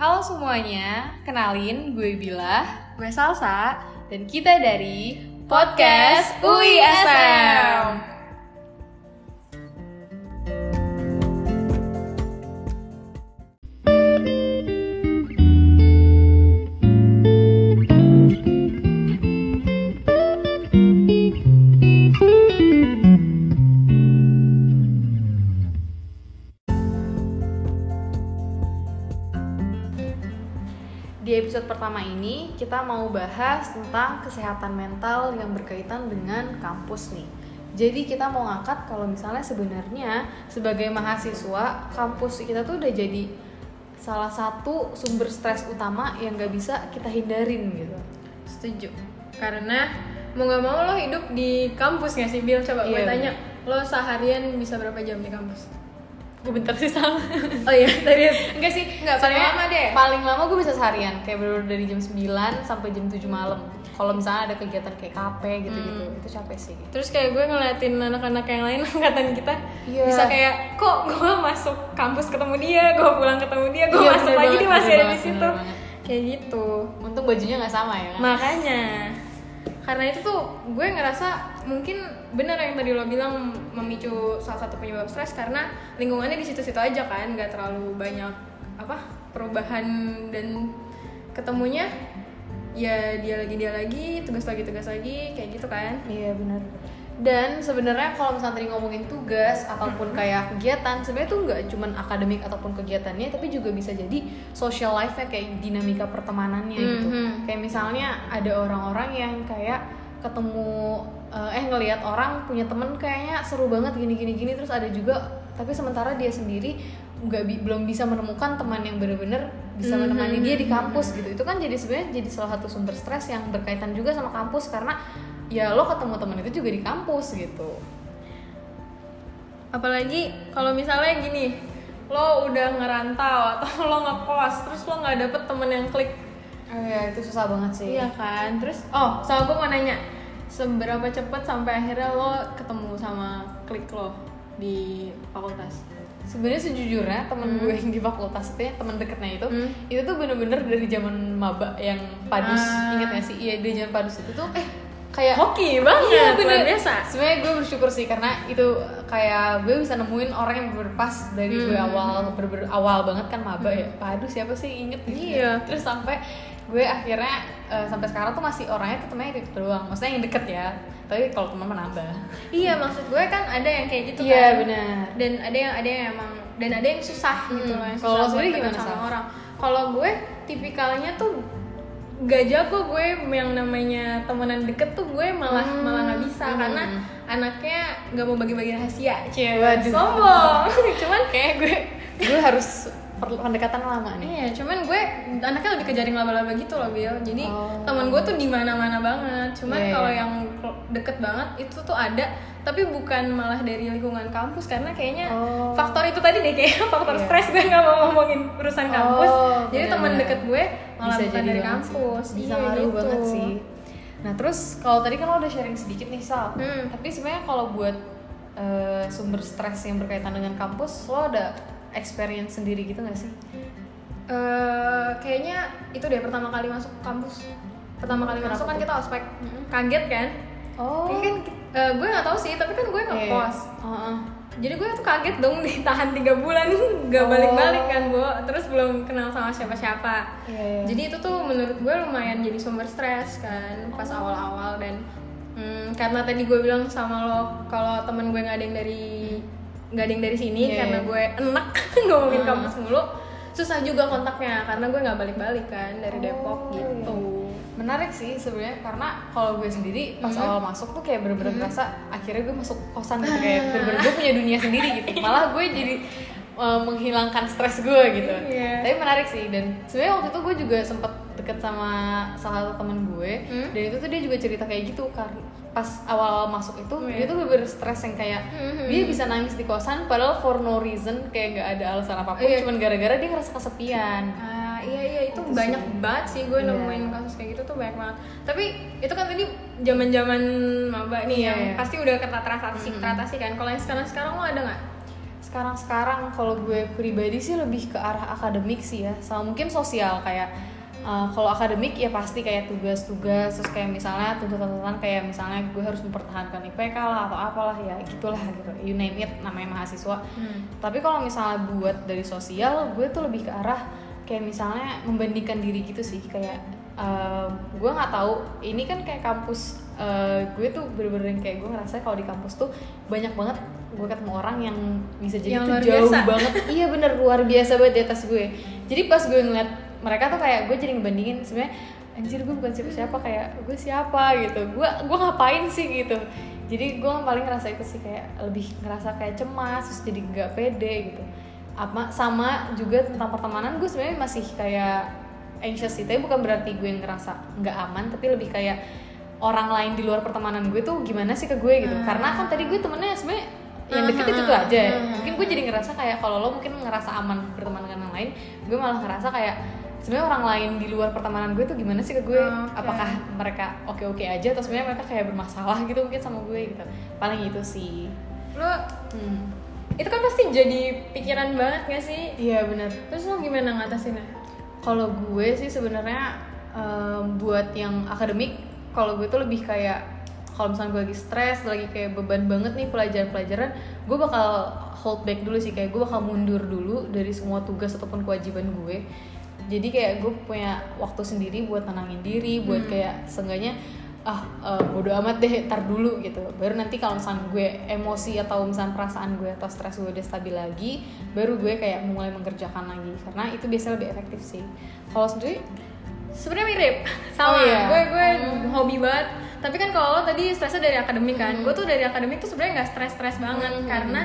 Halo semuanya, kenalin gue Bila. Gue Salsa. Dan kita dari Podcast UI pertama ini kita mau bahas tentang kesehatan mental yang berkaitan dengan kampus nih. Jadi kita mau ngangkat kalau misalnya sebenarnya sebagai mahasiswa kampus kita tuh udah jadi salah satu sumber stres utama yang gak bisa kita hindarin gitu. Setuju Karena mau gak mau lo hidup di kampus gak sih Bill? Coba gue Iya, tanya Lo seharian bisa berapa jam di kampus? Gue bentar sih sama. Oh iya, serius Enggak sih, Nggak, paling lama deh. Paling lama gue bisa seharian, kayak bener dari jam 9 sampai jam 7 malam. Kalau misalnya ada kegiatan kayak KP gitu-gitu, Hmm. itu capek sih. Terus kayak gue ngeliatin anak-anak yang lain angkatan kita Iya. Bisa kayak, kok gue masuk kampus ketemu dia, gue pulang ketemu dia, gue Iya, masuk bener lagi banget, dia masih ada di situ. Kayak gitu Untung bajunya nggak sama ya kan? Makanya karena itu tuh gue ngerasa mungkin benar yang tadi lo bilang memicu salah satu penyebab stres karena lingkungannya di situ-situ aja kan nggak terlalu banyak apa perubahan dan ketemunya ya dia lagi dia lagi tugas lagi tugas lagi kayak gitu kan Iya benar. Dan sebenarnya kalau misalnya tadi ngomongin tugas ataupun kayak kegiatan, sebenarnya tuh nggak cuman akademik ataupun kegiatannya, tapi juga bisa jadi social life-nya kayak dinamika pertemanannya gitu. Mhm. Kayak misalnya ada orang-orang yang kayak ketemu eh, eh ngelihat orang punya temen kayaknya seru banget gini gini gini terus ada juga tapi sementara dia sendiri nggak bi- belum bisa menemukan teman yang bener-bener bisa Mhm. menemani dia di kampus gitu. Itu kan jadi sebenarnya jadi salah satu sumber stres yang berkaitan juga sama kampus karena ya lo ketemu teman itu juga di kampus gitu. Apalagi kalau misalnya gini lo udah ngerantau atau lo ngekos terus lo nggak dapet temen yang klik. Oh ya itu susah banget sih. Iya kan, terus oh sama gue mau nanya seberapa cepet sampai akhirnya lo ketemu sama klik lo di fakultas? sebenarnya sejujurnya temen gue yang di fakultas itu ya teman deketnya itu Hmm. itu tuh bener-bener dari zaman maba yang padus Ah. inget gak sih iya dari zaman padus itu tuh eh kayak Hoki banget, Iya bener biasa. Sebenarnya gue bersyukur sih karena itu kayak gue bisa nemuin orang yang berpas dari gue Hmm. awal ber, awal banget kan maba ya. Padu siapa sih inget gitu. Iya. Terus sampai gue akhirnya eh, sampai sekarang tuh masih orangnya tuh temennya itu, doang. Maksudnya yang deket ya. Tapi kalau teman menambah. Iya maksud gue kan ada yang kayak gitu Iya, kan. benar. Dan ada yang ada yang emang dan ada yang susah gitu Hmm. loh yang Kalau susah gimana, sama Sal? orang. Kalau gue tipikalnya tuh gak jago gue yang namanya temenan deket tuh gue malah Hmm. malah nggak bisa Hmm. karena anaknya nggak mau bagi-bagi rahasia cie Waduh. sombong cuman Kayak gue gue harus pendekatan lama nih. Iya, cuman gue anaknya lebih ke jaring laba-laba gitu loh, Bill. Jadi Oh. teman gue tuh di mana-mana banget. Cuman Iya, kalau iya. yang deket banget itu tuh ada, tapi bukan malah dari lingkungan kampus karena kayaknya Oh. faktor itu tadi deh kayak faktor Iya. stres gue nggak mau ngomongin urusan kampus. Oh, Jadi teman deket gue malah Bisa bukan dari kampus. sih. Bisa Iya, ngaruh gitu. banget sih. Nah terus kalau tadi kan lo udah sharing sedikit nih Sal. Hmm. Tapi sebenarnya kalau buat eh, sumber stres yang berkaitan dengan kampus, lo ada experience sendiri gitu gak sih? Eh, kayaknya itu deh pertama kali masuk kampus. Pertama kali Kenapa masuk kan kita ospek. Kaget kan? Oh. Kan eh, gue nggak tahu sih, tapi kan gue ngekos. Heeh. jadi gue tuh kaget dong ditahan tiga bulan gak Oh. balik-balik kan bu terus belum kenal sama siapa-siapa Iya, iya. jadi itu tuh menurut gue lumayan jadi sumber stres kan pas Oh. awal-awal dan hmm, karena tadi gue bilang sama lo kalau temen gue nggak ada yang dari nggak ada yang dari sini Iya, karena iya. gue enak ngomongin Hmm. kampus mulu susah juga kontaknya karena gue nggak balik-balik kan dari Depok Oh, gitu Menarik sih sebenarnya karena kalau gue sendiri pas Mhm. awal masuk tuh kayak bener-bener ngerasa akhirnya gue masuk kosan gitu kayak bener-bener gue punya dunia sendiri gitu. Malah gue jadi uh, menghilangkan stres gue gitu. Iya. Tapi menarik sih dan sebenarnya waktu itu gue juga sempet deket sama salah satu temen gue Hmm? dan itu tuh dia juga cerita kayak gitu karena pas awal masuk itu Oh, dia iya. tuh bener stres yang kayak Mhm. dia bisa nangis di kosan padahal for no reason kayak gak ada alasan apa pun Iya. cuman gara-gara dia ngerasa kesepian Ah iya iya itu Itu banyak sih. banget sih gue Iya. nemuin kasus kayak gitu tuh banyak banget. Tapi itu kan tadi zaman-zaman maba nih Iya, yang iya. pasti udah kata teratasi Mm-mm. teratasi kan. Kalau yang sekarang sekarang lo ada nggak? sekarang-sekarang kalau gue pribadi sih lebih ke arah akademik sih ya sama mungkin sosial kayak uh, kalau akademik ya pasti kayak tugas-tugas terus kayak misalnya tuntutan-tuntutan kayak misalnya gue harus mempertahankan IPK lah atau apalah ya gitulah gitu you name it namanya mahasiswa Hmm. tapi kalau misalnya buat dari sosial gue tuh lebih ke arah kayak misalnya membandingkan diri gitu sih kayak uh, gue nggak tahu ini kan kayak kampus uh, gue tuh bener-bener yang kayak gue ngerasa kalau di kampus tuh banyak banget gue ketemu orang yang bisa jadi Yang tuh jauh biasa. banget iya bener luar biasa banget di atas gue jadi pas gue ngeliat mereka tuh kayak gue jadi ngebandingin sebenarnya anjir gue bukan siapa siapa kayak gue siapa? gitu. Gue gue ngapain sih gitu? Jadi gue paling ngerasa itu sih kayak lebih ngerasa kayak cemas terus jadi nggak pede gitu. Apa sama juga tentang pertemanan gue sebenarnya masih kayak anxious sih. Tapi bukan berarti gue ngerasa nggak aman tapi lebih kayak orang lain di luar pertemanan gue tuh gimana sih ke gue gitu. Hmm. karena kan tadi gue temennya sebenarnya yang Hmm, deket hmm, itu tuh aja. hmm. mungkin gue jadi ngerasa kayak kalau lo mungkin ngerasa aman berteman dengan yang lain gue malah ngerasa kayak sebenarnya orang lain di luar pertemanan gue tuh gimana sih ke gue Oke. apakah mereka oke oke aja atau sebenarnya mereka kayak bermasalah gitu mungkin sama gue gitu paling itu sih Lo hmm. itu kan pasti jadi pikiran banget gak sih? iya benar Terus lo gimana ngatasinnya? kalau gue sih sebenarnya em, buat yang akademik kalau gue tuh lebih kayak kalau misalnya gue lagi stres lagi kayak beban banget nih pelajaran-pelajaran gue bakal hold back dulu sih kayak gue bakal mundur dulu dari semua tugas ataupun kewajiban gue jadi kayak gue punya waktu sendiri buat tenangin diri buat kayak seenggaknya ah eh, bodo amat deh tar dulu gitu. Baru nanti kalau misalnya gue emosi atau misalnya perasaan gue atau stres gue udah stabil lagi baru gue kayak mulai mengerjakan lagi. Karena itu biasanya lebih efektif sih. Kalau sendiri? Sebenarnya mirip. Sama. Oh, iya? gue gue Hmm. hobi banget. Tapi kan kalau lo tadi stresnya dari akademik kan? Gue tuh dari akademik tuh sebenarnya nggak stres stres banget. Hmm. karena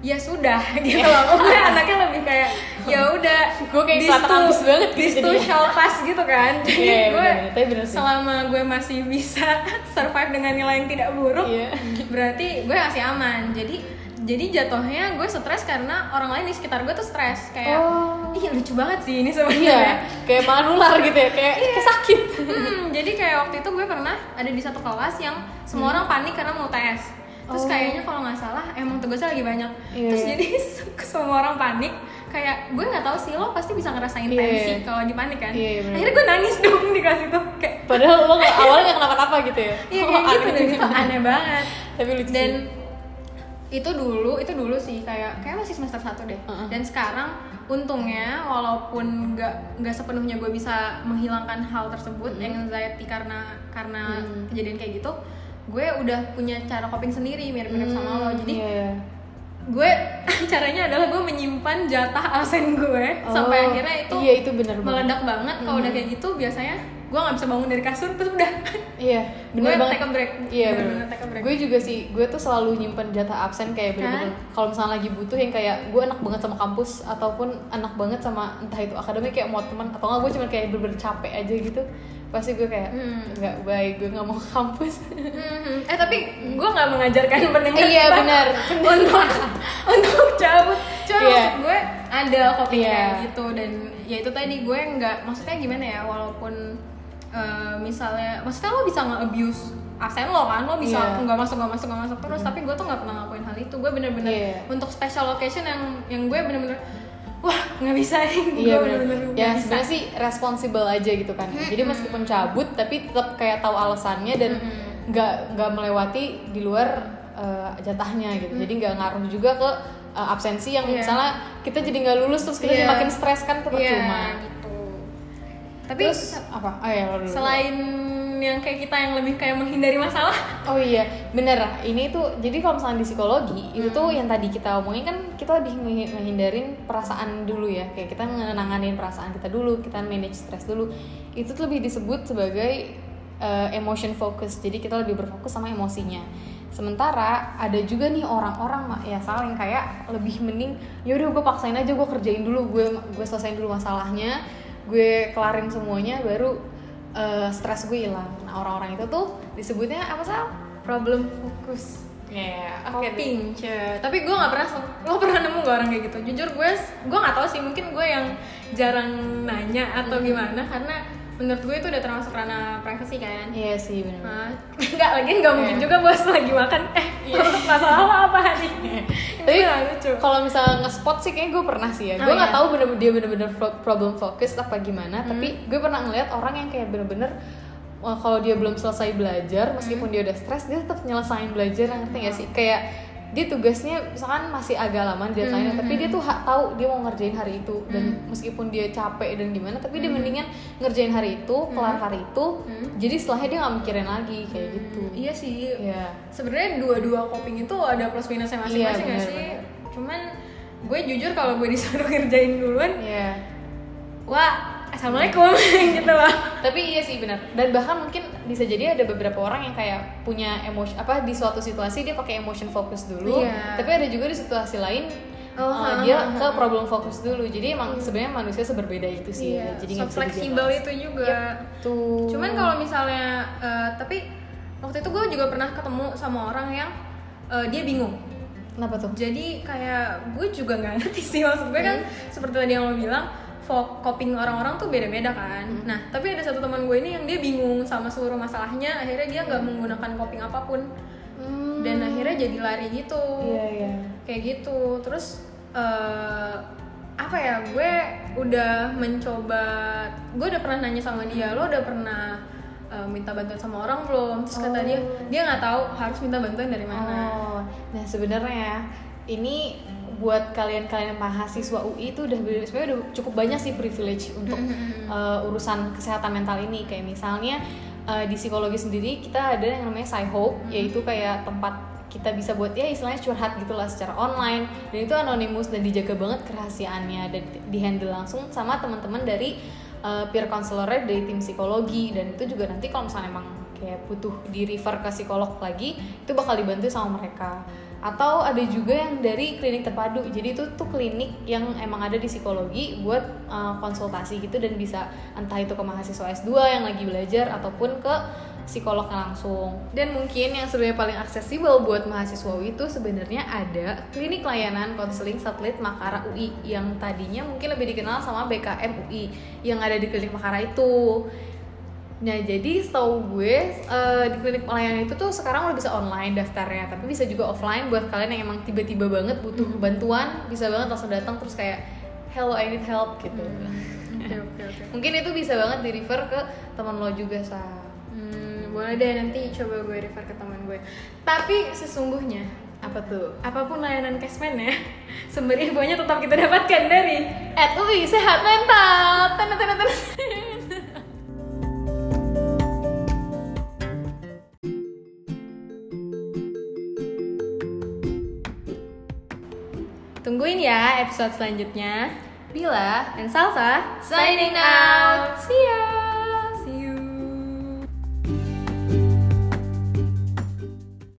ya sudah gitu loh gue anaknya lebih kayak ya udah Gue kayak ambis banget gitu jadinya. shall pass gitu kan jadi Iya, iya, gue bener-bener. Tapi bener sih. selama gue masih bisa survive dengan nilai yang tidak buruk Iya. berarti gue masih aman jadi jadi jatuhnya gue stres karena orang lain di sekitar gue tuh stres kayak Oh. ih lucu banget sih ini iya sebenarnya kayak malah nular gitu ya kayak, kayak sakit Hmm, jadi kayak waktu itu gue pernah ada di satu kelas yang semua orang panik karena mau tes. Terus Hmm. Oh. kayaknya kalau nggak salah emang tugasnya lagi banyak. Iya, Terus iya. jadi semua orang panik. Kayak gue nggak tahu sih lo pasti bisa ngerasain Iya, tensi iya. kalau lagi panik kan. Iya, iya, bener. Akhirnya gue nangis dong di kelas itu. Kayak padahal lo gak, awalnya gak kenapa-napa gitu ya iya Oh, kayak gitu dan itu aneh banget. tapi lucu Dan itu dulu itu dulu sih kayak kayak masih semester 1 deh. Heeh. Dan sekarang untungnya walaupun nggak nggak sepenuhnya gue bisa menghilangkan hal tersebut anxiety karena karena Hmm. kejadian kayak gitu gue udah punya cara coping sendiri mirip-mirip sama lo. Jadi iya. gue caranya adalah gue menyimpan jatah absen gue sampai Oh, akhirnya itu iya itu bener banget. meledak banget. Kalau udah kayak gitu biasanya gue nggak bisa bangun dari kasur terus udah. Iya gue bener banget. take a break. Iya bener. take a break. Gue juga sih, gue tuh selalu nyimpen jatah absen kayak bener-bener kalau misalnya lagi butuh yang kayak gue enak banget sama kampus ataupun enak banget sama entah itu akademik kayak mau teman atau nggak gue cuma kayak bener-bener capek aja gitu pasti gue kayak Hmm. nggak baik gue nggak mau kampus Mhm. eh tapi gue nggak mengajarkan pendengar Iya, benar. untuk untuk cabut cuma Iya. maksud gue ada coping Iya. kayak gitu dan ya itu tadi gue nggak maksudnya gimana ya walaupun eh, misalnya maksudnya lo bisa nge-abuse absen lo kan lo bisa Iya. nggak masuk nggak masuk nggak masuk terus tapi gue tuh nggak pernah ngelakuin hal itu gue bener-bener Iya. untuk special occasion yang yang gue bener-bener wah nggak bisa nih Iya gue benar. bener-bener Ya sebenarnya sih responsible aja gitu kan. Jadi meskipun cabut tapi tetap kayak tahu alasannya dan nggak nggak melewati di luar eh, jatahnya gitu. Jadi nggak ngaruh juga ke eh, absensi yang Iya. misalnya kita jadi nggak lulus terus kita jadi Iya. makin stres kan Iya, percuma. gitu tapi Terus apa? Oh ya lo dulu. selain yang kayak kita yang lebih kayak menghindari masalah Oh iya, bener. Ini tuh jadi kalau misalnya di psikologi itu tuh yang tadi kita omongin kan kita lebih ngehindarin perasaan dulu ya. Kayak kita menanganin perasaan kita dulu, kita manage stres dulu. Itu tuh lebih disebut sebagai uh, emotion focus. Jadi kita lebih berfokus sama emosinya. Sementara ada juga nih orang-orang Mak, ya saling kayak lebih mending ya udah gue paksain aja gue kerjain dulu gue gue selesaiin dulu masalahnya gue kelarin semuanya baru uh, stres gue hilang. Nah orang-orang itu tuh disebutnya apa sih? problem fokus Ya, oke deh. coping tapi gue nggak pernah lo pernah nemu gak orang kayak gitu jujur gue gue nggak tahu sih mungkin gue yang jarang nanya atau Hmm. gimana karena menurut gue itu udah termasuk ranah privacy kan? Iya sih benar Nah, enggak lagi nggak mungkin Iya. juga bos lagi makan. Eh masalah lo apa hari tapi Itu nggak lucu. kalau misalnya nge-spot sih kayaknya gue pernah sih ya. Oh, gue nggak iya. tahu bener dia bener-bener problem focus apa gimana tapi gue pernah ngeliat orang yang kayak bener-bener kalau dia belum selesai belajar meskipun dia udah stres dia tetap nyelesain belajar ngerti gak sih? Kayak dia tugasnya misalkan masih agak lama deadline tapi dia tuh ha- tahu dia mau ngerjain hari itu. Dan meskipun dia capek dan gimana tapi dia mendingan ngerjain hari itu kelar hari itu. Jadi setelahnya dia nggak mikirin lagi kayak gitu. Iya sih. Ya sebenarnya dua-dua coping itu ada plus minusnya masing-masing Iya, nggak benar, sih? cuman gue jujur kalau gue disuruh ngerjain duluan ya wah assalamualaikum gitu loh. Tapi iya sih benar. Dan bahkan mungkin bisa jadi ada beberapa orang yang kayak punya emosi apa di suatu situasi dia pakai emotion focus dulu Iya. tapi ada juga di situasi lain Oh, uh, dia ke problem fokus dulu. Jadi emang sebenarnya manusia seberbeda itu sih. Ya. jadi so fleksibel itu juga. Tuh cuman kalau misalnya eh, tapi waktu itu gue juga pernah ketemu sama orang yang eh, dia bingung. Kenapa tuh? Jadi kayak gue juga nggak ngerti sih maksud gue kan Hmm. seperti tadi yang lo bilang coping orang-orang tuh beda-beda kan. Hmm. nah tapi ada satu teman gue ini yang dia bingung sama seluruh masalahnya akhirnya dia nggak Hmm. menggunakan coping apa pun. Dan akhirnya jadi lari gitu. Iya iya. Kayak gitu. Terus eh, apa ya gue udah mencoba gue udah pernah nanya sama dia lo udah pernah eh, minta bantuan sama orang belum? Terus kata Oh. dia dia nggak tahu harus minta bantuan dari mana. Oh, nah sebenarnya ini buat kalian-kalian mahasiswa UI itu udah sebenarnya udah cukup banyak sih privilege untuk uh, urusan kesehatan mental ini. Kayak misalnya uh, di psikologi sendiri kita ada yang namanya Sci-Hope yaitu kayak tempat kita bisa buat ya istilahnya curhat gitulah secara online. Dan itu anonimus dan dijaga banget kerahasiaannya dan dihandle langsung sama teman-teman dari uh, peer counselor dari tim psikologi. Dan itu juga nanti kalau misalnya emang kayak butuh di refer ke psikolog lagi itu bakal dibantu sama mereka atau ada juga yang dari klinik terpadu. Jadi itu tuh klinik yang emang ada di psikologi buat uh, konsultasi gitu dan bisa entah itu ke mahasiswa S2 yang lagi belajar ataupun ke psikolognya langsung. Dan mungkin yang sebenarnya paling aksesibel buat mahasiswa UI itu sebenarnya ada klinik layanan konseling satelit Makara UI yang tadinya mungkin lebih dikenal sama BKM UI yang ada di klinik Makara itu Nah jadi setahu gue eh, di klinik pelayanan itu tuh sekarang udah bisa online daftarnya, tapi bisa juga offline buat kalian yang emang tiba-tiba banget butuh bantuan, bisa banget langsung datang terus kayak hello I need help gitu. oke oke oke Mungkin itu bisa banget di refer ke teman lo juga sa. Hmm, boleh deh nanti coba gue refer ke teman gue tapi sesungguhnya Apa tuh? apa pun layanan cashman ya sumber infonya tetap kita dapatkan dari At UI sehat mental. Tena tena tena. Tungguin ya episode selanjutnya. Bila dan Salsa signing out. See ya.